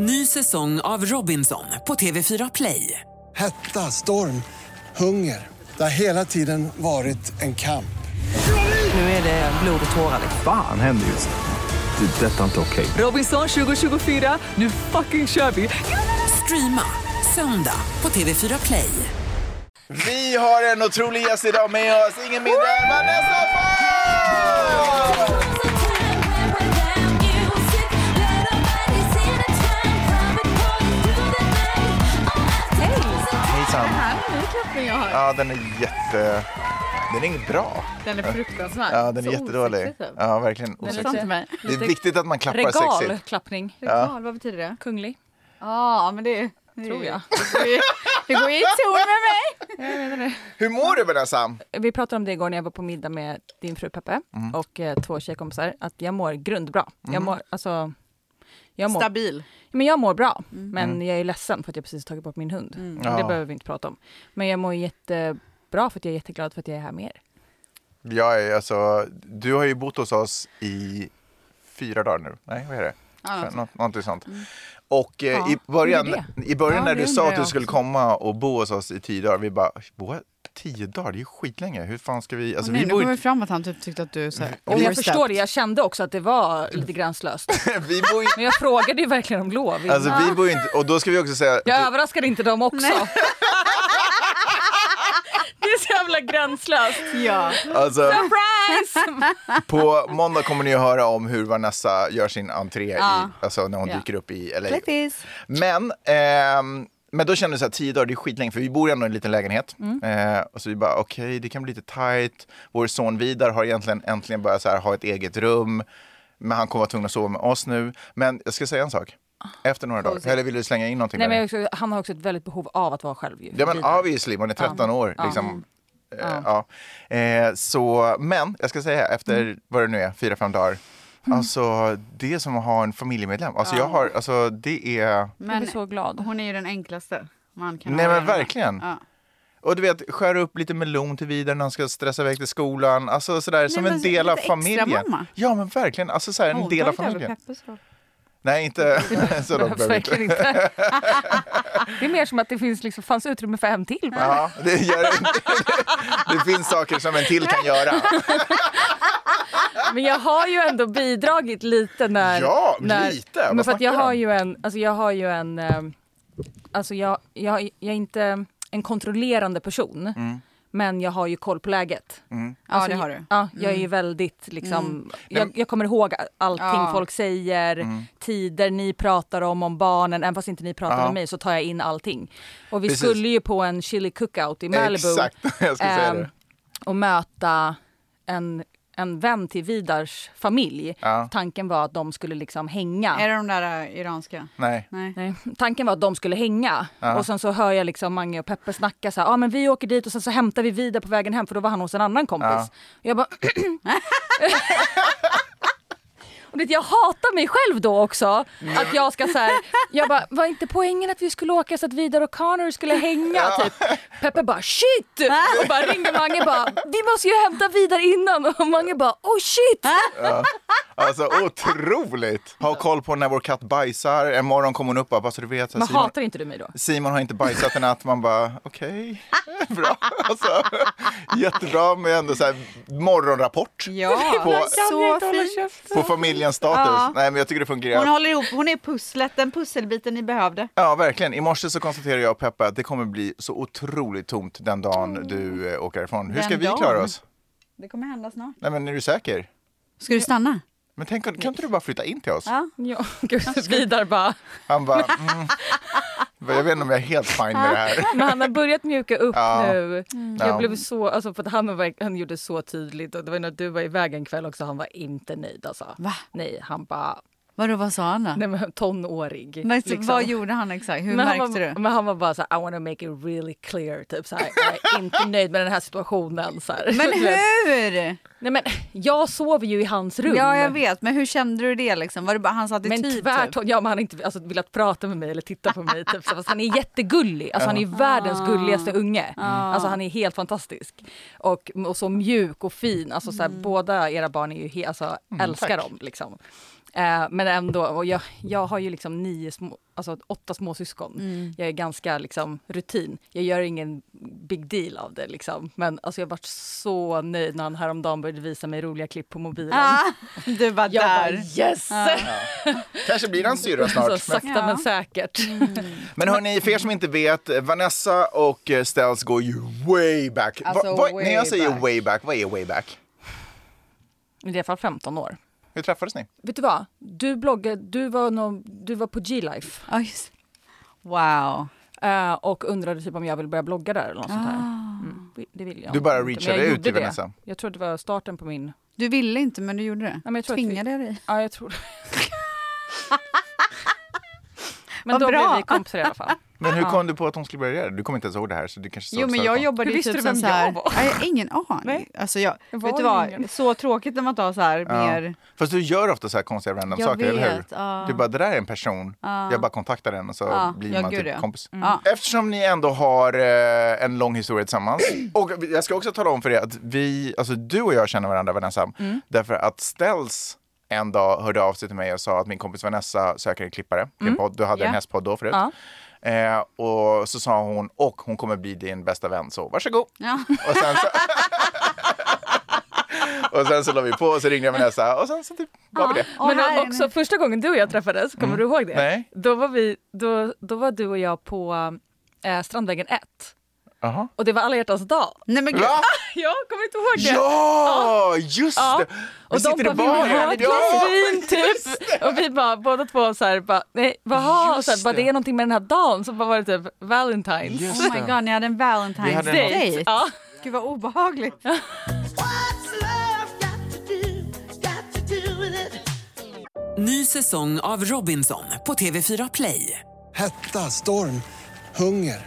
Ny säsong av Robinson på TV4 Play. Hetta, storm, hunger. Det har hela tiden varit en kamp. Nu är det blod och tårar. Fan händer just nu. Det. är Detta är inte okej. Robinson 2024, nu fucking kör vi! Streama söndag på TV4 Play. Vi har en otrolig gäst idag med oss, ingen mindre än Vanessa Falk! Här kroppen jag har. Ja, den är jätte... Den är inget bra. Den är fruktansvärd. Ja, den är Så jättedålig. osexig, typ. Ja, verkligen osexig. Det är viktigt att man klappar sexigt. Regalklappning. Regal, vad betyder det? Kunglig. Ja, men det... Tror jag. Det går ju- i ton med mig. Hur mår du Vanessa? Vi pratade om det igår när jag var på middag med din fru Peppe Mm. och eh, två tjejkompisar. Att jag mår grundbra. Jag mår, alltså, jag mår, Stabil. men jag mår bra. Mm. Men jag är ledsen för att jag precis tagit bort min hund. Mm. Det Ja. behöver vi inte prata om. Men jag mår jättebra för att jag är jätteglad för att jag är här med er. Jag är alltså, du har ju bott hos oss i fyra dagar nu. Nej, vad är det? Ja, något. Nå- någonting sånt. Och eh, Ja, i början, i början Ja, när du sa att du skulle komma och bo hos oss i tio dagar, vi bara, "What? Tio dagar, det är ju skitlänge. Hur fan ska vi, alltså nu, vi nu bor kommer fram att han typ tyckte att du så här, Och jag overstepped. förstår det, jag kände också att det var lite gränslöst. vi bor ju, Men jag frågade ju verkligen om lov. innan. alltså vi bor ju inte, och då ska vi också säga, Jag överraskade inte dem också. det är så jävla gränslöst. Ja. alltså Surprise! på måndag kommer ni att höra om hur Vanessa gör sin entré Ja. i, alltså när hon Ja. dyker upp i LA. Men, ehm, men då kände jag så här, tio dagar, det är skitlänge för vi bor ändå i en liten lägenhet. Eh, och så vi bara, okej, det kan bli lite tight. Vår son Vidar har egentligen äntligen börjat så här, ha ett eget rum. Men han kommer vara tvungen att sova med oss nu. Men jag ska säga en sak. Efter några dagar, eller vill du slänga in någonting? Nej, men också, han har också ett väldigt behov av att vara själv. Ju, Ja men obviously, man är 13 år. Ja. Liksom. Eh, ja. Eh, så, men jag ska säga efter Mm. vad det nu är, fyra, fem dagar. Alltså det är som att ha en familjemedlem. Alltså jag har, alltså det är, Jag Men blir så glad. hon är ju den enklaste man kan nej ha men verkligen. Ja. Och du vet, skära upp lite melon till vidare när han ska stressa iväg till skolan. Alltså sådär, som men en del av familjen. mamma. Ja men verkligen, alltså såhär, en del av familjen. Peppes. Nej inte så långt behöver verkligen inte. det är mer som att det finns liksom, fanns utrymme för en till. bara. Ja, det, gör, det finns saker som en till kan göra. Men jag har ju ändå bidragit lite när... Ja, när, lite. Men för jag har ju en... Alltså jag har ju en... eh, Alltså jag, jag, jag är inte en kontrollerande person. Mm. Men jag har ju koll på läget. Ja, Alltså, det har du. Ja, jag är ju väldigt liksom... Jag, jag kommer ihåg allting Ja. folk säger, tider ni pratar om, om barnen. Även fast inte ni pratar Ja. med mig så tar jag in allting. Och vi Precis. skulle ju på en chili cookout i Malibu. Exakt, jag ska säga ehm, det. och möta en, en vän till Vidars familj. Ja. Tanken var att de skulle liksom hänga. Är det de där äh, iranska? Nej. Nej. Nej. Tanken var att de skulle hänga Ja. och sen så hör jag liksom Mange och Peppe snacka så här, ah, men vi åker dit och sen så hämtar vi Vidar på vägen hem för då var han hos en annan kompis. Ja. Och jag bara Och vet, jag hatar mig själv då också. Att jag ska så här, jag bara, var inte poängen att vi skulle åka så att Vidar och Connor skulle hänga? Typ. Peppe bara shit! Och bara ringer Mange bara, vi måste ju hämta Vidar innan. Och Mange bara, oh shit! Alltså otroligt! Ha koll på när vår katt bajsar. En morgon kommer hon upp och bara, så du vet, Men Simon, hatar inte du mig då? Simon har inte bajsat en natt. Man bara, okej, bra. Alltså, jättebra med ändå så här morgonrapport Ja, på, så fint. på familjens status. Ja. Nej men jag tycker det fungerar. Hon håller ihop, hon är pusslet, den pusselbiten ni behövde. Ja, verkligen. I morse så konstaterade jag och Peppa att det kommer bli så otroligt tomt den dagen du eh, åker ifrån. Hur Den ska vi dagen? klara oss? Det kommer hända snart. Nej, men är du säker? Ska du stanna? Men tänk, kan inte du bara flytta in till oss? Ja. Ja, gud, Vidar bara, Han bara, mm, jag vet inte om jag är helt fine med det här. Men han har börjat mjuka upp Ja. nu. Jag Ja. blev så, alltså för att han, var, han gjorde så tydligt och det var när du var iväg en kväll också, han var inte nöjd alltså. Va? Nej, han bara, Vadå, vad sa han då? nej men tonårig. Så liksom. Vad gjorde han exakt? Hur men han märkte var, du? Men han var bara så här, I wanna make it really clear. Typ så här, jag är inte nöjd med den här situationen. Så här. Men hur? Nej men jag sover ju i hans rum. Ja, jag vet. Men hur kände du det liksom? Var det bara hans attityd? Men typ? tvärtom, ja, men han har inte alltså, velat prata med mig eller titta på mig. Typ. Så, fast han är jättegullig, alltså, han är världens gulligaste unge. Alltså, han är helt fantastisk. Och, och så mjuk och fin. Alltså, så här, Båda era barn är ju he, alltså, älskar tack. dem. Liksom. Eh, men ändå, och jag, jag har ju liksom nio små, alltså åtta småsyskon. Mm. Jag är ganska liksom rutin. Jag gör ingen big deal av det liksom. Men alltså jag varit så nöjd när han häromdagen började visa mig roliga klipp på mobilen. Ah, du var Jag bara där. yes! Kanske blir han syrra Så snart. Men, sakta Ja. men säkert. men hörni, för er som inte vet, Vanessa och eh, Stels går ju way back. Alltså, Va- va- way när jag säger back. way back, vad är way back? I det fall 15 år. Hur träffades ni? Vet du vad? Du bloggade, du var, nå- du var på G-Life Ja, just. Wow. eh, och undrade typ om jag ville börja blogga där eller något sånt här. Mm, det vill jag Du bara reachade ut till det. Vanessa. Jag tror att det var starten på min... Du ville inte men du gjorde det. Men jag vi- Tvingade jag dig? Ja, jag tror Men Vad då bra. blev vi kompisar i alla fall. Men hur kom du på att hon skulle börja göra det? Du kommer inte ens ihåg det här så du kanske Jo men jag jobbade Hur ju visste typ du vem som så här, jag var? Nej, jag har ingen aning. Nej. Alltså jag, Jag var vet du vad, ingen. så tråkigt när man tar så här mer... Fast du gör ofta så här konstiga random Jag saker, eller hur? vet, ja. Du bara, det där är en person. Ja. Jag bara kontaktar den och så Ja, blir ja, man gud, typ ja. kompis. Ja. Eftersom ni ändå har eh, en lång historia tillsammans. Och jag ska också tala om för er att vi, alltså du och jag känner varandra Vanessa. Mm. Därför att Ställs en dag hörde av sig till mig och sa att min kompis Vanessa söker en klippare till en podd. Du hade en Mm. Ja. hästpodd då förut. Ja. Eh, och så sa hon, och hon kommer bli din bästa vän, så varsågod. Ja. Och sen så, och sen så la vi på och så ringde jag Vanessa och sen så typ var vi det. Men också första gången du och jag träffades, kommer du ihåg det? Nej. Då var, vi, då, då var du och jag på eh, Strandvägen 1. Jaha. Och det var alla hjärtans dag. Nej men gud. Va? Jag kommer inte ihåg det. Ja, just Ja. det! Vi Och de bara, vill ni ha ett glas vin typ? Och vi bara, båda två så här, bara, nej, Just så här, bara, det. är någonting med den här dagen, så bara var det typ Valentine's. Just Oh my god, ni hade en Vi Valentine's hade en- date. Ja. Gud vad obehagligt. Ny säsong av Robinson på TV4 Play. Hetta, storm, hunger.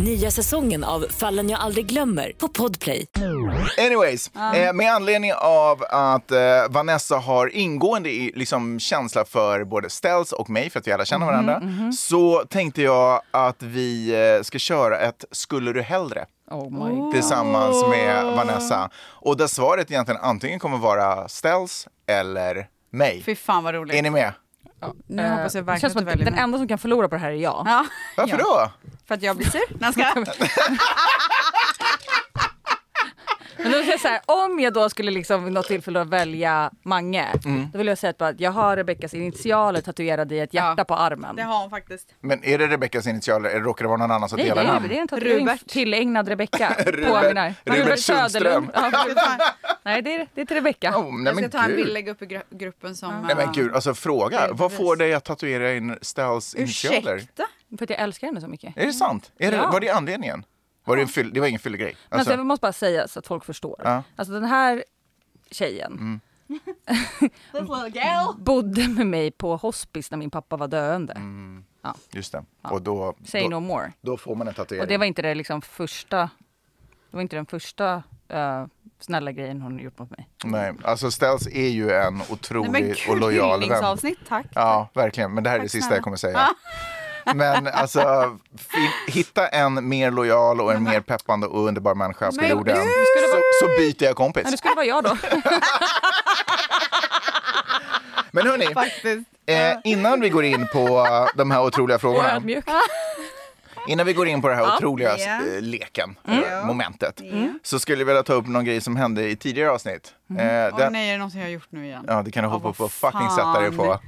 Nya säsongen av Fallen jag aldrig glömmer på Podplay. Anyways, eh, med anledning av att eh, Vanessa har ingående i, liksom, känsla för både Ställs och mig, för att vi alla känner varandra, så tänkte jag att vi eh, ska köra ett Skulle du hellre? Oh my god. tillsammans med Vanessa. Och där svaret egentligen antingen kommer vara Ställs eller mig. Fy fan vad roligt. Är ni med? Nu Eh, hoppas jag det verkligen att du väljer den mig. enda som kan förlora på det här är jag. Ja, Varför då? för att jag blir sur. Nej. Men då vill jag så här, om jag då skulle liksom vid något tillfälle välja Mange, Mm. då vill jag säga att bara, jag har Rebeckas initialer tatuerade i ett hjärta Ja. på armen. Det har hon faktiskt. Men är det Rebeckas initialer eller råkar det vara någon annan som Nej, delar nej, namn? det är en tatuering Rubert. tillägnad Rebecka på Rubert- Söderlund. Ja, nej, det är, det är till Rebecka. Oh, nej Jag ska ta en bild lägga upp i gru- gruppen som... Nej men gud, alltså fråga. Är Vad får dig att tatuera in Ställs initialer? Ursäkta? För att jag älskar henne så mycket. Är det sant? Är det, Ja. var det anledningen? Var det, en fyll, det var ingen fyllegrej? Men Alltså, alltså, jag måste bara säga så att folk förstår. Ja. Mm. Alltså den här tjejen bodde med mig på hospice när min pappa var döende. just det. Och då, Say då, no more. då får man en tatuering. Och det var inte det liksom första, det var inte den första eh, snälla grejen hon gjort mot mig. Nej, alltså Ställs är ju en Nej, otrolig men och lojal vän. hyllningsavsnitt, tack. Ja, verkligen. Men det här är det Tack sista snälla. jag kommer säga. Men alltså, hitta en mer lojal och en mer peppande och underbar människa på jorden. Så, så byter jag kompis. Men det skulle vara jag då. Men hörni, eh, innan vi går in på de här otroliga Och frågorna. Innan vi går in på den här otroliga eh, leken, Mm. eh, momentet, så skulle jag vilja ta upp någon grej som hände i tidigare avsnitt. Eh, Åh den- nej, är det något jag har gjort nu igen? Ja, det kan du hoppa på fucking fan. sätta dig på.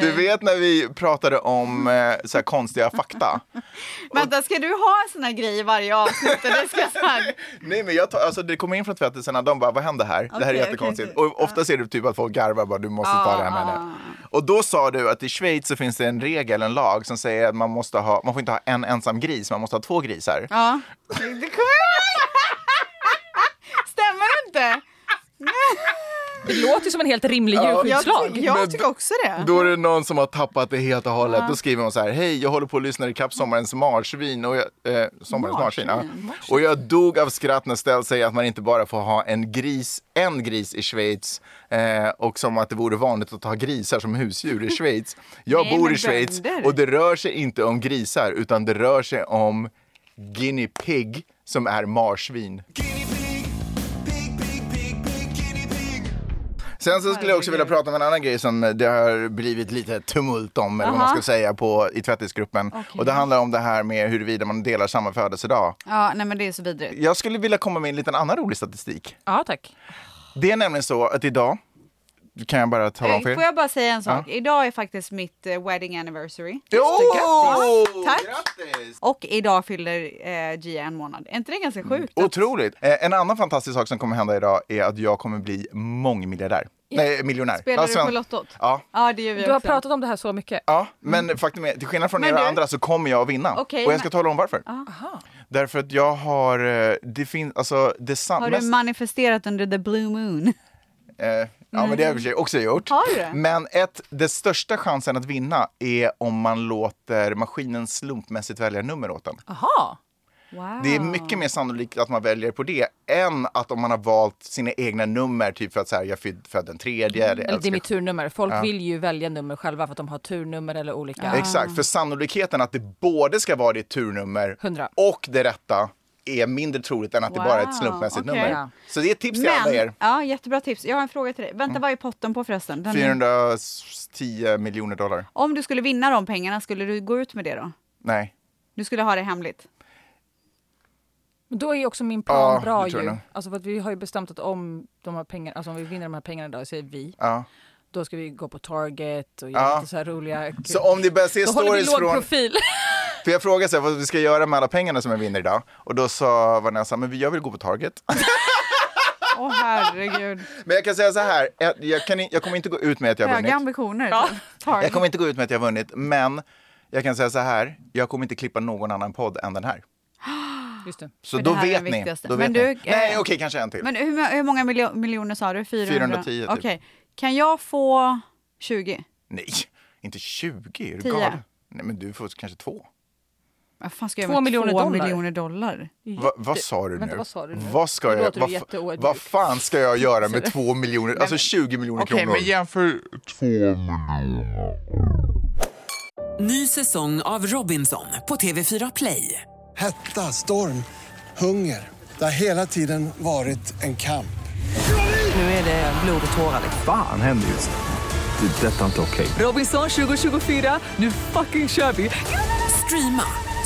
Du vet när vi pratade om eh, så här konstiga fakta? Vänta, ska du ha en sån här grej i varje avsnitt? Eller ska så här... Nej men jag tar, alltså det kommer in från tvättisarna, de bara vad händer här? det här är jättekonstigt. okej, Och ofta ser du typ att folk garvar bara du måste ta det här med det. Och då sa du att i Schweiz så finns det en regel, en lag som säger att man måste ha, man får inte ha en ensam gris, man måste ha två grisar. Ja, det kommer jag ihåg. Stämmer det inte? Det låter ju som en helt rimlig Jag, djurskyddslag. ty- jag tycker också det. Då är det någon som har tappat det helt och hållet. Då skriver hon så här, hej jag håller på att lyssna i kapp sommarens marsvin och jag, eh, sommarens marsvin, ja. och jag dog av skratt när Stell säger att man inte bara får ha en gris, en gris i Schweiz eh, och som att det vore vanligt att ha grisar som husdjur i Schweiz. Jag Nej, bor i Schweiz bönder. och det rör sig inte om grisar utan det rör sig om guinea pig som är marsvin. Sen så skulle jag också vilja prata om en annan grej som det har blivit lite tumult om, eller vad man ska säga, på, i tvättisgruppen. Och det handlar om det här med huruvida man delar samma födelsedag. Ja, nej men det är så vidrigt. Jag skulle vilja komma med en liten annan rolig statistik. Ja, tack. Det är nämligen så att idag, kan jag bara tala om för Eh, er? Får jag bara säga en sak? Idag är faktiskt mitt eh, wedding anniversary. Jo! Grattis! Tack. Grattis! Och idag fyller eh, Gia en månad. Är inte det ganska sjukt? Otroligt! Eh, en annan fantastisk sak som kommer hända idag är att jag kommer bli mångmiljardär. Nej, miljonär. Spelar Ja, du på Lottot? Ja. Ja, det gör vi Du har också. pratat om det här så mycket. Ja, men faktum är, till skillnad från Mm. Men er du- andra så kommer jag att vinna. Okej, och jag ska men- tala om varför. Därför att jag har, eh, det finns, alltså det san- Har du mest, manifesterat under the blue moon? eh, Ja, men det har jag i och för sig också gjort. Har du det? Men ett, den största chansen att vinna är om man låter maskinen slumpmässigt välja nummer åt en. Aha. Wow. Det är mycket mer sannolikt att man väljer på det än att om man har valt sina egna nummer, typ för att säga jag är född- född den tredje. Eller, Eller det är mitt turnummer. Folk vill ju välja nummer själva för att de har turnummer eller olika. Exakt, för sannolikheten att det både ska vara ditt turnummer 100. och det rätta är mindre troligt än att det bara är ett Wow, slumpmässigt okej. nummer. Så det är ett tips till alla Men, er. ja, jättebra tips. Jag har en fråga till dig. Vänta, Mm. vad är potten på förresten? Den är... 410 miljoner dollar. Om du skulle vinna de pengarna, skulle du gå ut med det då? Nej. Du skulle ha det hemligt? Då är ju också min plan Ja, bra ju. Alltså för att vi har ju bestämt att om de här pengarna, alltså om vi vinner de här pengarna idag, säger vi, Ja. då ska vi gå på Target och göra Ja. lite så här roliga... Så om ni börjar se då håller vi stories låg från... profil. För jag frågade så här, vad vi ska göra med alla pengarna som jag vinner idag. Och då sa Vanessa, men jag vill gå på Target. Åh herregud. Men jag kan säga så här, jag, jag, kan, jag kommer inte gå ut med att jag har Höga vunnit. ambitioner. Ja. Tar- Jag kommer inte gå ut med att jag har vunnit, men jag kan säga så här, jag kommer inte klippa någon annan podd än den här. Just det. Så det då här är vet ni. Då Men vet du, ni. Nej, eh, okej, kanske en till. Men hur, hur många miljo- miljoner sa du? 400? 410 typ. Okej. Kan jag få 20? Nej, inte 20, är du Tio. galen? Nej, men du får kanske två. Vad fan ska jag Två med miljoner två dollar? miljoner dollar? Va, vad sa du Vänta, nu? vad sa du nu? Vad ska jag, vad, vad fan ska jag göra med två miljoner, alltså 20 miljoner Okej, kronor? men jämför två Ny säsong av Robinson på TV4 Play. Hetta, storm, hunger. Det har hela tiden varit en kamp. Nu är det blod och tårar. Fan händer just nu. Det. är Detta är inte okej. Robinson 2024, nu fucking kör vi! Streama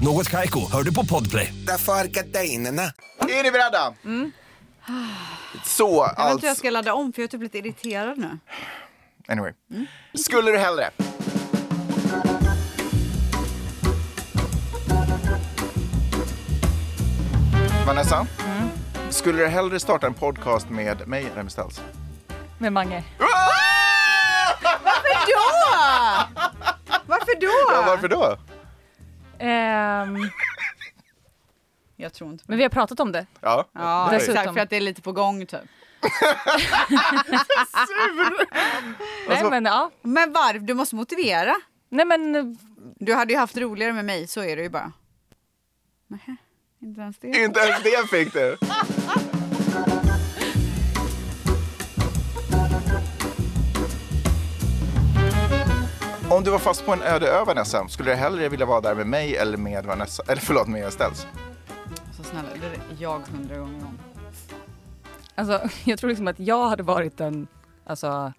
Något Kaiko, hör du på Podplay. Därför är gardinerna. Är ni beredda? Så, Jag vet inte hur jag alltså. ska ladda om för jag är typ lite irriterad nu. Anyway. Skulle du hellre Vanessa, skulle du hellre starta en podcast med mig eller med Stels? Med Mange. Varför då? Varför då? Ja, varför då? Ehm, Jag tror inte på men vi har pratat om det. Ja, Ja, det är- Dessutom. exakt. För att det är lite på gång typ. Nej men ja. Men varv, du måste motivera. Nej men Du hade ju haft roligare med mig, så är det ju bara. Nähä, inte ens det. inte ens det fick du. Om du var fast på en öde ö Vanessa, skulle du hellre vilja vara där med mig eller med Vanessa, eller förlåt med Ställs? Så snälla, det är jag hundra gånger om. Alltså, jag tror liksom att jag hade varit den, alltså,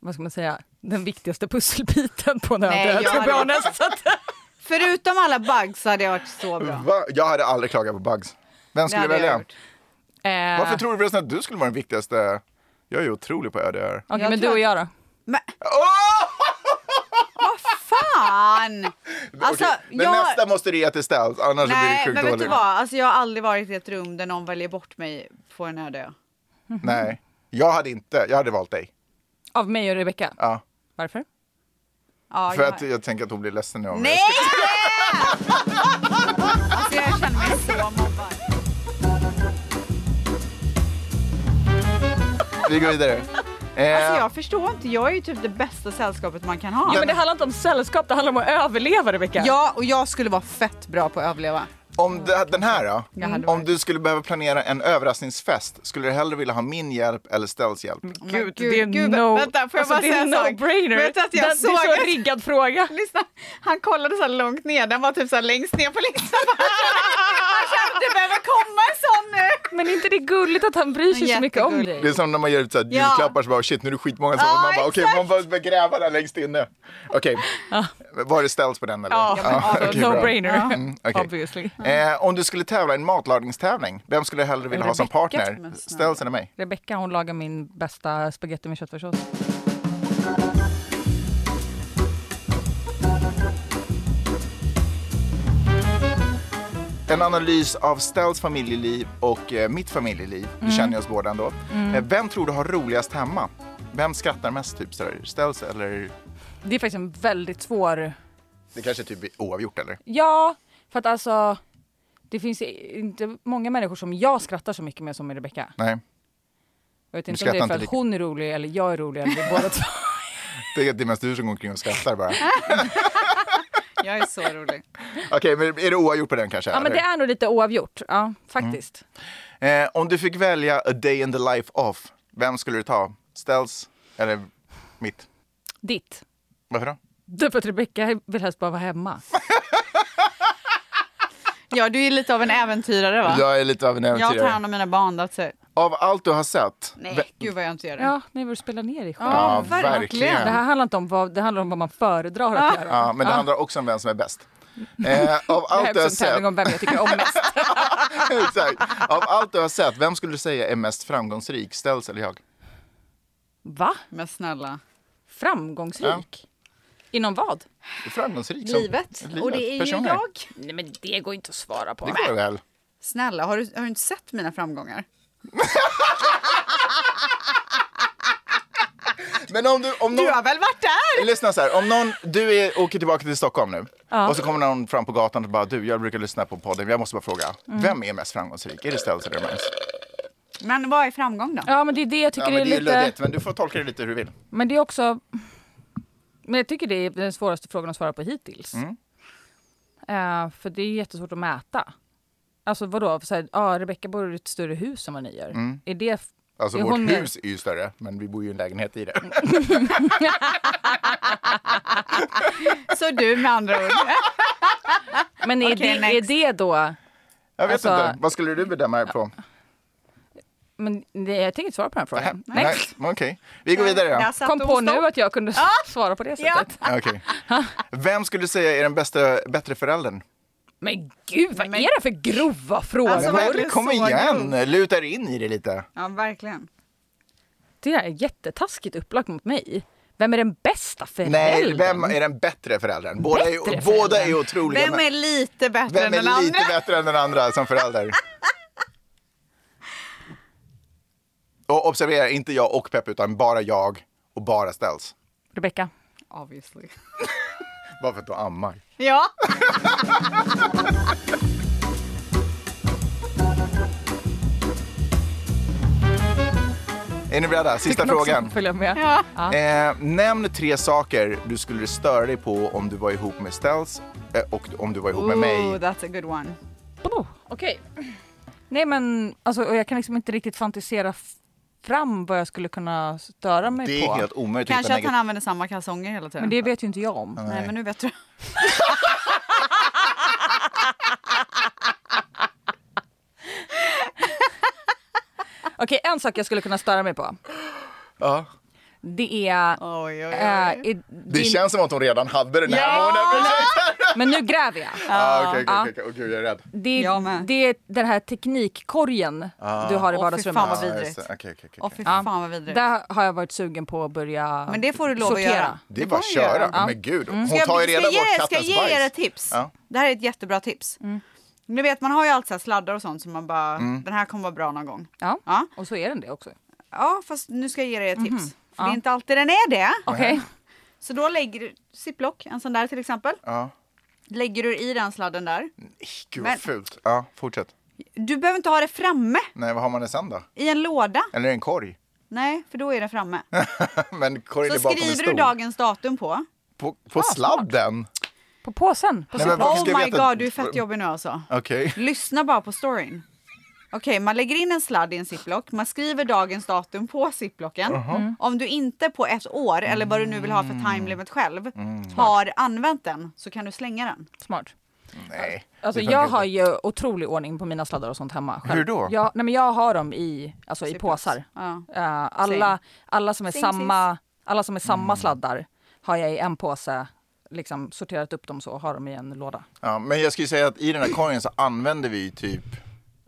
vad ska man säga, den viktigaste pusselbiten på en öde ö, jag hade- Förutom alla bugs hade jag varit så bra. Va? Jag hade aldrig klagat på bugs. Vem skulle jag välja? gjort. eh, Varför tror du förresten att du skulle vara den viktigaste? Jag är ju otrolig på öde öar. Okej, Jag men du och jag då? Men vad fan! Alltså, Okej, Men jag... nästa måste du ge till Ställs, annars blir det Nej, sjukt men vet du dåligt. vad? Alltså, jag har aldrig varit i ett rum där någon väljer bort mig på en öde ö. Nej, jag hade inte, jag hade valt dig. Av mig och Rebecca? Ja. Varför? Ja, För jag... att jag tänker att hon blir ledsen nu om Nej! jag alltså, jag känner mig så mobbad. Vi går vidare. Eh, Alltså, jag förstår inte. Jag är ju typ det bästa sällskapet man kan ha. Ja, men det handlar inte om sällskap, det handlar om att överleva Rebecca. Ja, och jag skulle vara fett bra på att överleva. Om det, den här då? Hade Om du skulle behöva planera en överraskningsfest, skulle du hellre vilja ha min hjälp eller Ställs hjälp? Gud, gud, det är gud, no, vänta, får jag alltså, bara det är säga en sak? no-brainer. Vet du att jag Den- såg det är så att- riggad fråga. Lyssna, han kollade så här långt ner. Den var typ så här längst ner på listan. Kände det behöver komma en sån nu. Men är inte det gulligt att han bryr sig så mycket om Jättegulligt. Det är dig? som när man gör så här Ja. julklappar så bara shit nu är det skitmånga som Ja, man bara okej exakt. man får gräva där längst inne. Okej, var det Ställs på den eller? Ja, men alltså, okej, bra. no-brainer. Mm, okej. Obviously. Eh, om du skulle tävla i en matlagningstävling, vem skulle du hellre vilja ha som Rebecca. partner? Men. Ställs eller mig? Rebecca hon lagar min bästa spaghetti med köttfärssås. En analys av Ställs familjeliv och eh, mitt familjeliv. Vi Mm. känner oss båda ändå. Eh, vem tror du har roligast hemma? Vem skrattar mest? Typ sådär? Ställs eller? Det är faktiskt en väldigt svår... Det kanske är typ oavgjort eller? Ja, för att alltså det finns inte många människor som jag skrattar så mycket med som med Rebecca. Nej, Jag vet inte om det är för att lika- hon är rolig eller jag är rolig eller vi båda två. det är, det är mest du som går omkring och skrattar bara. Jag är så rolig. Okej, men är det oavgjort på den kanske? Ja men det är nog lite oavgjort. Ja, faktiskt. eh, om du fick välja a day in the life off, vem skulle du ta? Ställs eller mitt? Ditt. Varför då? Därför att Rebecca vill helst bara vara hemma. Ja, du är lite av en äventyrare va? Jag är lite av en Jag tar äventyrare. hand om mina barn, that's it. Av allt du har sett, Nej, gud vad jag inte gör det. Ja, ni vill spela ner dig själv. Ja, verkligen. verkligen. Det här handlar inte om vad, det handlar om vad man föredrar att göra. Ja, men det handlar också om vem som är bäst. Eh, av Det här allt är du har också en tävling sett, om vem jag tycker om mest. exakt. Av allt du har sett, vem skulle du säga är mest framgångsrik? Ställs eller jag? Va? Men snälla. Framgångsrik? Inom vad? Framgångsrik som Livet. livet, Och det är ju jag. Nej men det går inte att svara på. Det går väl? Snälla, har du, har du inte sett mina framgångar? Men om du, om någon, Du har väl varit där? lyssna så här, om någon, du är, åker tillbaka till Stockholm nu Ja. och så kommer någon fram på gatan och bara du, jag brukar lyssna på podden, jag måste bara fråga, Mm. vem är mest framgångsrik? Är det Ställs eller Mens? Men vad är framgång då? Ja men det är det jag tycker Ja, men är det är lite... luddigt, men du får tolka det lite hur du vill. Men det är också... Men jag tycker det är den svåraste frågan att svara på hittills. Mm. Eh, för det är jättesvårt att mäta. Alltså vadå, så här, ah, Rebecka bor i ett större hus än vad ni gör. Mm. Är det... Alltså är vårt hus är ju större, men vi bor ju i en lägenhet i det. Så du med andra ord. Men är, Okej, det, är det då... Jag vet Alltså- inte, vad skulle du bedöma det på? Men det, jag tänker inte svara på den frågan. Nej, Next. Okej, vi går vidare då. Satt Kom på nu att jag kunde svara på det Ja. sättet. Okej. Vem skulle du säga är den bästa, bättre föräldern? Men gud, vad Men- är det för grova frågor? Alltså, Men verkligen kom igen, grov. luta er in i det lite. Ja, verkligen. det här är jättetaskigt upplagt mot mig. Vem är den bästa föräldern? Nej, vem är den bättre föräldern? Båda är, Bättre båda föräldern. är otroliga. Vem är lite bättre vem än den är lite andra? bättre än den andra som förälder? Och observera, inte jag och Peppe, utan bara jag och bara Ställs. Rebecka. Obviously. Bara för att du ammar. Ja. Är ni beredda? Sista Tycker frågan. Följa med. ja. Eh, nämn tre saker du skulle störa dig på om du var ihop med Ställs eh, och om du var ihop med Ooh, mig. that's a good one. Oh, Okej. Nej men alltså, jag kan liksom inte riktigt fantisera fram vad jag skulle kunna störa mig Det är på. helt omöjligt Kanske att att han använder samma kalsonger hela tiden. Men det vet ju inte jag om. Nej, men nu vet du. Okej, en sak jag skulle kunna störa mig på. Ja. Det är... Oj, oj, eh, i- Det din- känns som att hon redan hade den här. Ja! men hon är- Men nu gräver jag. Ah, Okej. Åh, gud, jag är rädd. Det, det är den här teknikkorgen Ah. du har i Åh, fy vardagsrummet. fan vad vidrigt. det. Åh fy fan vad vidrigt. Där har jag varit sugen på att börja Men det får du lov att sortera. göra. Det är bara att köra. Ja. Men gud, hon Ska jag, tar ju ska reda jag på ge, ska jag kattens ge er bajs. ett tips? Ja. Det här är ett jättebra tips. Ni vet man har ju alltid så sladdar och sånt som man bara, Mm. den här kommer vara bra någon gång. Ja. Ja. och så är den det också. Ja fast nu ska jag ge er ett tips. För. Ja. det är inte alltid den är det. Okej. Så då lägger du ziplock, en sån där till exempel. Ja. Lägger du i den sladden där. Gud Men- vad fult. Ja, fortsätt. Du behöver inte ha det framme Nej, vad har man det sen då? i en låda. Eller en korg? Nej, för då är det framme. Men korgen Så är bakom en skriver stol. du dagens datum på. På, på sladden? På påsen? På Nej, men varför Oh ska jag my veta- god, du är fett jobbig nu alltså. Okej. Lyssna bara på storyn. Okej, man lägger in en sladd i en ziplock. Man skriver dagens datum på ziplocken. Mm. Om du inte på ett år, eller vad du nu vill ha för time limit själv, har använt den så kan du slänga den. Smart. Nej. Alltså jag inte. har ju otrolig ordning på mina sladdar och sånt hemma. själv. Hur då? Jag, nej men jag har dem i, alltså i påsar. Ja. Eh, alla, alla som är Same samma, alla som är samma Mm. sladdar har jag i en påse, liksom sorterat upp dem så och har dem i en låda. Ja, men jag skulle säga att i den här korgen så använder vi typ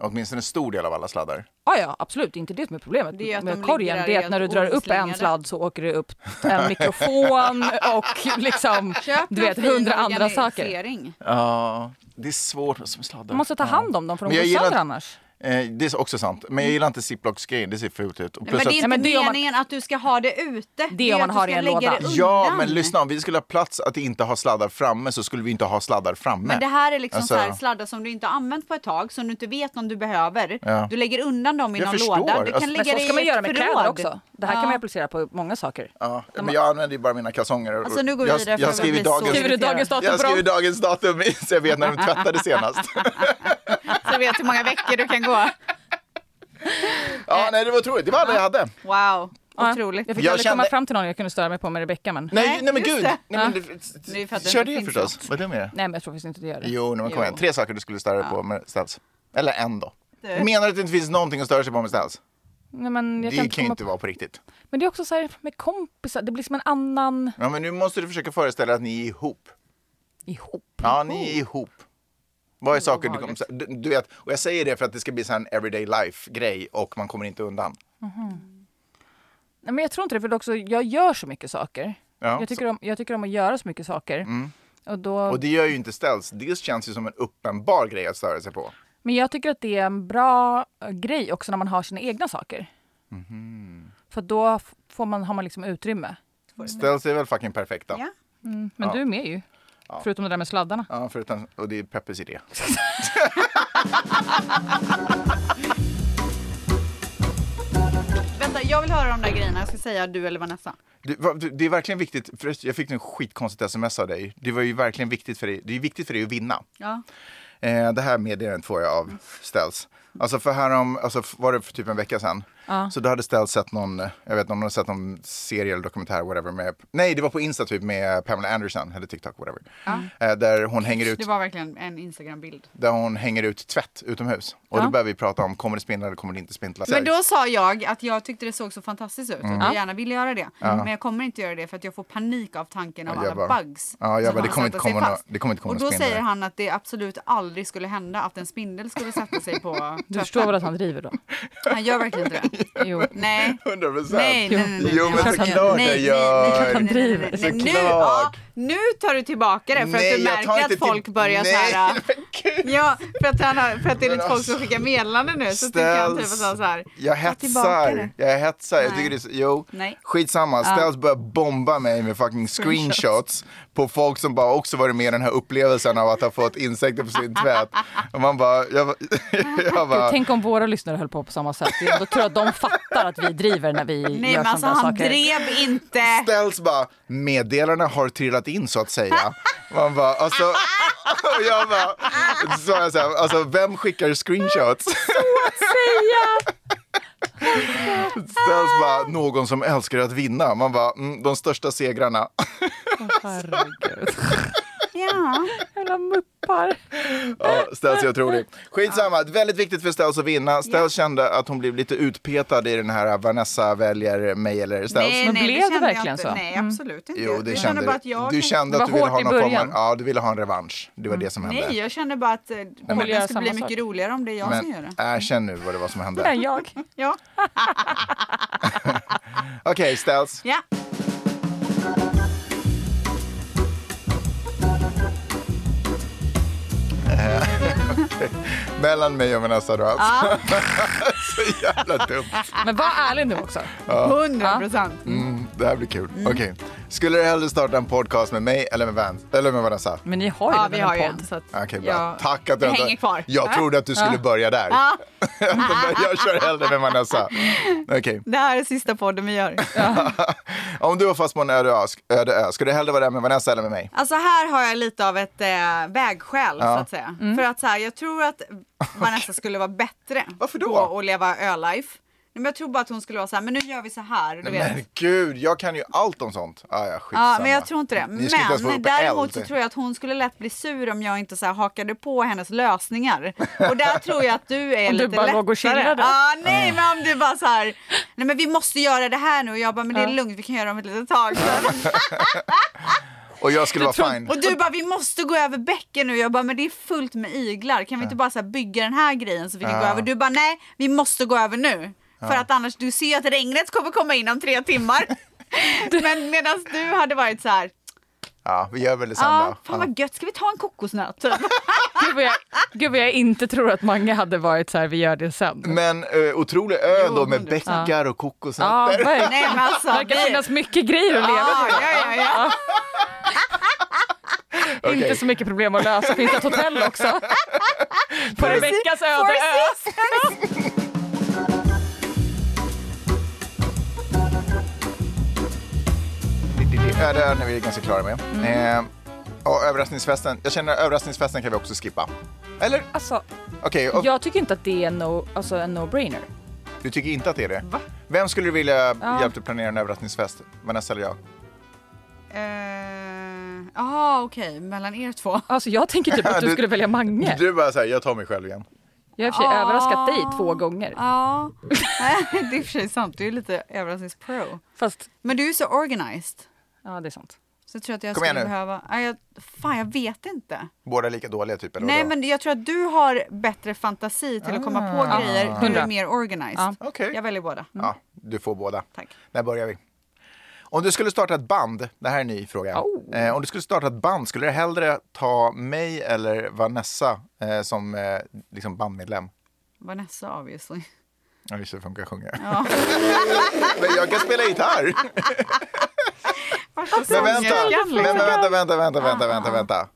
åtminstone en stor del av alla sladdar. Ja, ja, absolut. Inte det som är problemet Det är att med korgen. Det är att när du drar upp en sladd så åker det upp en mikrofon och liksom, Köp du vet, hundra andra saker. Ja, det är svårt med sladdar. Man måste ta hand om dem för de jag går sönder annars. Eh, det är också sant. Men jag gillar inte ziplocksgrejen, det ser fult ut. Och men det är att- inte men det är om man- meningen att du ska ha det ute. Det är om att man har ska i en låda. det. Ja, men lyssna, om vi skulle ha plats att inte ha sladdar framme så skulle vi inte ha sladdar framme. Men det här är liksom Alltså- så här sladdar som du inte har använt på ett tag, som du inte vet om du behöver. Ja. Du lägger undan dem i Jag någon förstår. låda. Du Alltså- kan Men lägga Men så det ska man göra med förråd. kläder också. Det här Ja. kan man applicera på många saker. Ja, men jag använder ju bara mina kalsonger. Alltså, nu går vi vidare för jag jag skriver dagens, dagens datum Jag skriver dagens datum så jag vet när de tvättade senast. Så du vet hur många veckor du kan gå. ja, nej, det var otroligt. Det var alla jag hade. Wow, otroligt. Jag fick Jag aldrig komma kände- fram till någon jag kunde störa mig på med Rebecca men... Nej, Nej, men just gud. det. Nej, men, Det är för att det kör inte det finns förstås. Vad är det med det? Nej men jag tror faktiskt inte det gör det. Jo, nej, men kom igen. Tre saker du skulle störa dig på med ställs. Eller en då. Du. Menar du att det inte finns någonting att störa sig på med ställs? Nej, men jag Det kan kan inte ju komma inte vara på riktigt. Men det är också så här med kompisar, det blir som en annan Ja, men nu måste du försöka föreställa dig att ni är ihop. ihop. Ja, ni är ihop. Vad är saker du kommer du, du vet, och jag säger det för att det ska bli så en everyday life grej och man kommer inte undan. Nej, men jag tror inte det för det också, jag gör så mycket saker. Ja, jag, tycker om, jag tycker om att göra så mycket saker. Mm. Och då, Och det gör ju inte ställs. Det känns ju som en uppenbar grej att störa sig på. Men jag tycker att det är en bra eh, grej också när man har sina egna saker. Mhm. För då får man, har man liksom utrymme. Ställs är väl fucking perfekta. Ja. Mm, men Ja. du är med ju. Förutom det där med sladdarna. Ja, förutom, och det är Peppes idé. Vänta, jag vill höra de där grejerna. Jag ska säga du eller Vanessa. Det, va- det är verkligen viktigt, för jag fick en skitkonstigt sms av dig. Det var ju verkligen viktigt för dig, det är viktigt för dig att vinna. Ja. Eh, det här meddelandet får jag av Ställs. Alltså för härom, alltså var det för typ en vecka sedan. Ja. Så då hade Ställs sett någon, jag vet inte om de hade sett någon serie eller dokumentär, whatever, med, nej det var på Insta typ med Pamela Anderson, eller TikTok, whatever. Eh, där hon hänger ut Det var verkligen en Instagram-bild. där hon hänger ut tvätt utomhus. Och Ja. då börjar vi prata om, kommer det spindla eller kommer det inte spindla? Men då sa jag att jag tyckte det såg så fantastiskt ut Mm. att jag Ja. gärna ville göra det. Ja. Men jag kommer inte göra det för att jag får panik av tanken av Ja, alla bara- bugs. Ja, jag bara, det kommer inte komma nå- fast. det kommer inte komma Och då spindel. säger han att det absolut aldrig skulle hända att en spindel skulle sätta sig på Du förstår väl att han driver då? Han gör verkligen inte det. Jo. Nej. 100 procent. Nej, nej, nej, nej. Jo, men såklart han driver. Såklart. Nu tar du tillbaka det för Nej, att du jag märker att folk till- börjar Nej, så här. Ja, för att, han har, för att det är lite folk som alltså, skickar meddelanden nu så tycker han typ att så här. Jag hetsar. Jag hetsar. Jag Nej. tycker det är så, jo, Nej. skitsamma. Ja. Ställs börjar bomba mig med fucking screenshots på folk som bara också varit med i den här upplevelsen av att ha fått insekter på sin tvätt. Och man bara, jag, jag bara, Tänk om våra lyssnare höll på på samma sätt. Då tror jag att de fattar att vi driver när vi Nej gör men alltså sådana han saker. drev inte. Ställs bara, meddelarna har trillat in så att säga. Man bara, alltså, och jag bara, så jag så här, alltså vem skickar screenshots? Så att säga! Ställs bara någon som älskar att vinna. Man bara, mm, de största segrarna. Herregud. Ja. Jävla muppar. Ja, Ställs är otrolig. Skitsamma, väldigt viktigt för Ställs att vinna. Ställs kände att hon blev lite utpetad i den här Vanessa väljer mig eller Ställs. Nej, Men nej, blev det kände jag verkligen så? Nej, Mm. absolut inte. Jo, det jag kände bara att jag du. kände Det att du ville ha någon form av, ja, du ville ha en revansch. Det var det som hände. Nej, jag känner bara att eh, podden göra skulle bli mycket sak. roligare om det är jag som gör Men det. erkänn nu vad det var som hände. Nej, jag. Ja. Okej, Ställs. ja. Mellan mig och Vanessa då alltså. Så jävla dumt. Men var ärlig nu också. Hundra procent. Mm, det här blir kul. Okej. Skulle du hellre starta en podcast med mig eller med, Vans, eller med Vanessa? Men ni har ju Ja, redan vi en har ju podd. en. Så att Okej, bra. jag- Tack att du det hänger kvar. Jag Ja. trodde att du skulle börja där. Ja, jag kör hellre med Vanessa. Okej. det här är sista podden vi gör. Om du var fast på en öde ö, öde ö, skulle du hellre vara där med Vanessa eller med mig? Alltså här har jag lite av ett eh, vägskäl Ja. så att säga. För att så här, jag tror att Vanessa skulle vara bättre Varför då? på att leva ö-life. Men jag tror bara att hon skulle vara så här, men nu gör vi så här. Du Nej, vet. men gud, jag kan ju allt om sånt. Ah, ja, skitsamma. Ja, men jag tror inte det. Ni skulle inte ens få Men upp däremot eld. så tror jag att hon skulle lätt bli sur om jag inte så här hakade på hennes lösningar. Och där tror jag att du är Om du lite bara lättare. låg och chillade. Ja, nej, men om du bara så här, nej men vi måste göra det här nu. Och jag bara, men det är lugnt, vi kan göra det om ett litet tag. Och jag skulle vara fine. Och du bara, vi måste gå över bäcken nu. Jag bara, men det är fullt med iglar. Kan vi inte bara så bygga den här grejen så vi kan gå Ja. över? Du bara, nej, vi måste gå över nu. För att annars, du ser att regnet kommer komma in om tre timmar. men medan du hade varit så här, Ja, vi gör väl det sen ja, då. fan vad gött, ska vi ta en kokosnöt? Typ. Gud vad, jag, gud vad jag inte tror att många hade varit så här, vi gör det sen. Men uh, otrolig Jo, då med bäckar och Ja, kokosnötter. verkligen. Nej men alltså. Det verkar finnas mycket grejer att leva ja, på. ja, ja, ja. Okej. Inte så mycket problem att lösa. Finns det ett hotell också? På Rebeckas öde ö. Ja, det är vi ganska klara med. Mm. Eh, och överraskningsfesten, jag känner överraskningsfesten kan vi också skippa. Eller? Alltså, Okej, och jag tycker inte att det är no, alltså en no-brainer. du tycker inte att det är det? Vem skulle du vilja Ja. hjälpa att planera en överraskningsfest? Vanessa eller jag? Eh, Jaha, okej, mellan er två. Alltså jag tänker typ att du Du- skulle välja Mange. Du bara såhär, jag tar mig själv igen. Jag har i och för sig Ah. överraskat dig två gånger. Ja, det är i och för sig sant. Du är lite överraskningspro. Fast, Men du är så organized. Ja det är sant. Så jag tror att jag Kom skulle behöva... Ja, jag, fan, jag vet inte. Båda lika dåliga typ, eller Nej, vadå? men jag tror att du har bättre fantasi till att komma på Ah. grejer. Du är mer organized. Ja. Okej. Jag väljer båda. Ja, du får båda. Tack. Där börjar vi. Om du skulle starta ett band, det här är en ny fråga. Oh. Eh, om du skulle starta ett band, skulle du hellre ta mig eller Vanessa eh, som eh, liksom bandmedlem? Vanessa obviously. Ja, just det, funkar sjunga. Ja. Men jag kan spela gitarr. Men vänta, men, vänta, vänta, vänta, Ah, vänta, vänta, vänta.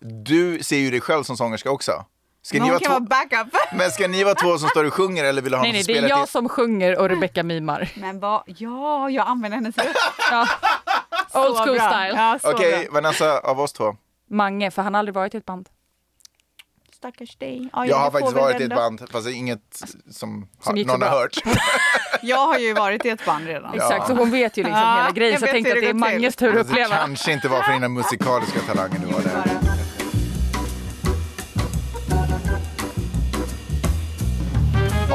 Du ser ju dig själv som sångerska också. Ska Men ni vara kan vara två, backup. men ska ni vara två som står och sjunger eller vill du ha Nej någon nej, som det är jag till? som sjunger och Rebecca mimar. Men vad, ja, jag använder hennes röst. Ja. Old Så school bra. style. Ja, så Okej, bra. Vanessa, av oss två. Mange, för han har aldrig varit i ett band. Stackars dig. Ja, Jag har det får faktiskt varit i ett band, fast det är inget som, Som har, någon har hört. Jag har ju varit i ett band redan. Exakt, så hon vet ju liksom Ja, hela grejen. jag Så jag tänkte att det är det. Manges tur att Det uppleva. kanske inte var för dina musikaliska talanger du var där.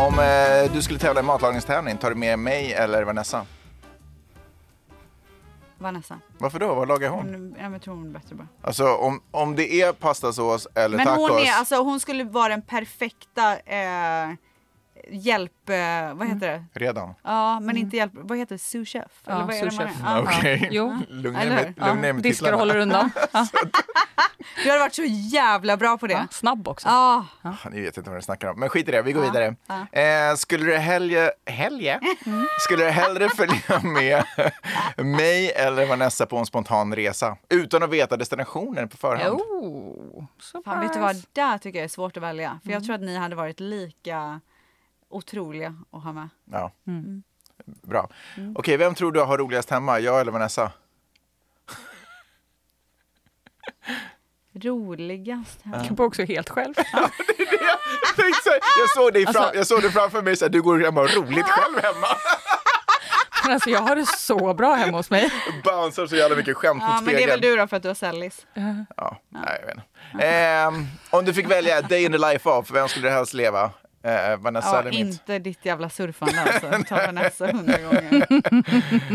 Om eh, du skulle tävla i matlagningstävling, tar du med mig eller Vanessa? Vanessa. Varför då? Vad lagar hon? Hon, ja, men jag tror hon är bättre bara. Alltså om, om det är pastasås eller Men tacos. hon, är, alltså, hon skulle vara den perfekta eh, hjälp... Eh, vad heter det? Redan? Ja, men inte hjälp... Vad heter det? Sous chef? Ja, Eller vad sous chef. Ja. Okej. Jo. Lugna ner med, med Diskar och titlarna. håller undan. Ja. Du hade varit så jävla bra på det. Ja, snabb också. Ja. Ah, Ni vet inte vad ni snackar om. Men skit i det, vi går Ja, vidare. Eh, skulle du helge, helge? Skulle du hellre följa med mig eller Vanessa på en spontan resa? Utan att veta destinationen på förhand? Oh, Fan, vet du vad? Där tycker jag är svårt att välja. För jag tror att ni hade varit lika otroliga att ha med. Ja. Bra. Okej, vem tror du har roligast hemma? Jag eller Vanessa? Roligast. Jag kan också helt själv. Jag tänkte så här, jag, såg dig fram, Alltså- jag såg dig framför mig, så här, du går hem och roligt själv hemma. Men alltså, jag har det så bra hemma hos mig. Bouncear så jävla mycket skämt Ja, mot men det är väl spegeln. du då för att du har sällis? Ja, nej, jag vet inte. Ehm, om du fick välja day in the life of, vem skulle du helst leva? Eh, Vanessa Ja, eller mitt? inte ditt jävla surfande alltså. Ta Vanessa hundra gånger.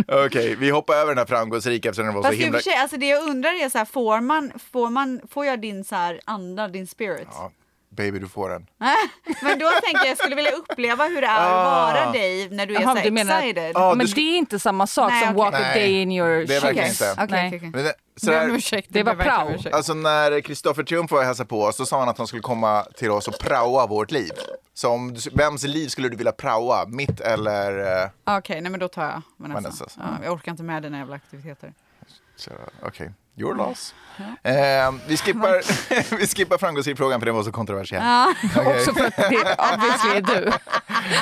Okej, vi hoppar över den här framgångsrika eftersom den var så Fast och himla... sig, alltså det jag undrar är så här, får man, får man, får jag din så här anda, din spirit? Ja, baby, du får den. Men då tänker jag, jag skulle vilja uppleva hur det är att Ah. vara dig när du är Jaha, så du menar- excited. Ja, men du sk- det är inte samma sak Nej, som okej. walk a Nej, day in your det är verkligen shoes. inte. Okej, Nej. Men det, så här, ursäkt, det var prao. alltså när Kristoffer Triumf var och hälsade på oss, så sa han att han skulle komma till oss och praoa vårt liv. Så om, du- vems liv skulle du vilja praoa? Mitt eller... eh, Okej, nej men då tar jag Vanessa. Vanessas. Ja, jag orkar inte med dina jävla aktiviteter. Okej, your loss. Eh, vi, skippar, vi skippar framgångsrik-frågan för den var så kontroversiell. Okej. Också för att det obviously är du.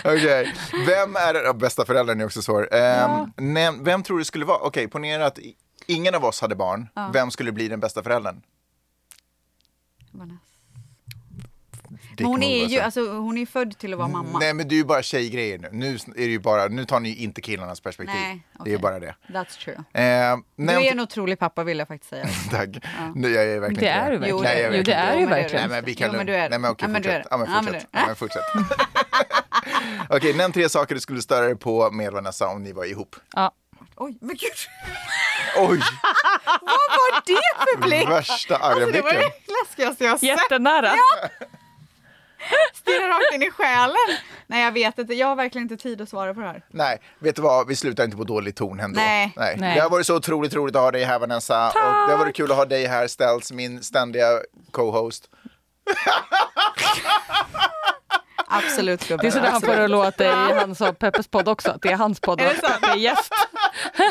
Okej, vem är ja, bästa föräldern är också svår. Eh, näm- vem tror du skulle vara, okej ponera att ingen av oss hade barn, vem skulle bli den bästa föräldern? Vanessa. Dick Men hon är ju, alltså. alltså hon är född till att vara mamma. Nej men det är ju bara tjejgrejer nu. Nu, är det ju bara, nu tar ni ju inte killarnas perspektiv. Nej, Det är ju bara det. That's true. Eh, Du är en otrolig pappa vill jag faktiskt säga. Tack. Nu, jag är verkligen Det är du verkligen. Nej, jag är Jo, det verkligen är är verkligen. Nej men vi kan Jo, men du är. Nej men okej, Ja, du fortsätt. Ja men Ja, fortsätt. du- Ja, men fortsätt. Okej, nämn tre saker du skulle störa dig på med Vanessa om ni var ihop. Ja. Oj, men gud. Oj, Vad var det för blick? värsta arga Alltså, det var blicken. det läskigaste jag sett. Jättenära. Stirrar rakt in i själen. Nej, jag vet inte. Jag har verkligen inte tid att svara på det här. Nej, vet du vad? Vi slutar inte på dålig ton ändå. Nej. Nej. Nej. Det har varit så otroligt roligt att ha dig här Vanessa. Och det har varit kul att ha dig här Ställs, min ständiga co-host. Absolut, gubben. Det är sådär han får det att låta i hans och Peppes podd också. Att det är hans podd. Är det och sant? Peppe är gäst.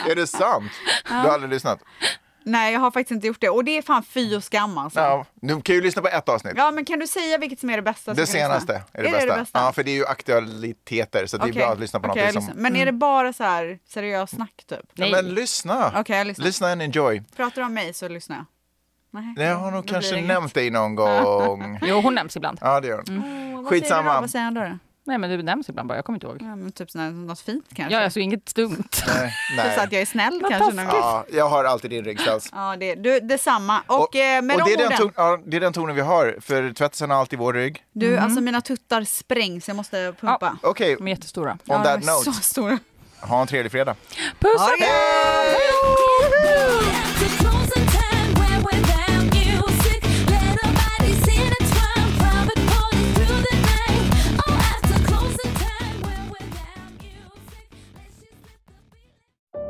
Är det sant? Du har aldrig lyssnat? Nej, jag har faktiskt inte gjort det. Och det är fan fy och skam alltså. Ja, nu kan ju lyssna på ett avsnitt. Ja, men kan du säga vilket som är det bästa? Det senaste är det, är bästa. Det bästa? Ja, för det är ju aktualiteter så det är bra att lyssna på Okej, jag någonting som... lyssnar. Men är det bara så här seriös snack typ? Nej. Men lyssna! Okej, jag lyssnar. Lyssna and enjoy. Pratar du om mig så lyssnar jag. Nej, Jag har nog kanske nämnt dig någon gång. Jo, hon nämns ibland. Ja, det gör hon. Då? Skitsamma. Vad säger han då? Nej, men du nämns ibland bara. Jag kommer inte ihåg. Ja, men typ sån här, något fint kanske? Ja, alltså inget dumt. Nej, Typ så nej. att jag är snäll Vad kanske någon gång. Ja, jag har alltid din rygg Ställs. Ja, det, du, detsamma. Och, eh, med och de det, är den orden. ton, ja, det är den tonen vi har, för tvättisen har alltid vår rygg. Du, alltså mina tuttar sprängs. Jag måste pumpa. Okej, De är jättestora. on Ja, that de är note, Så stora. ha en trevlig fredag. Puss! Det gött!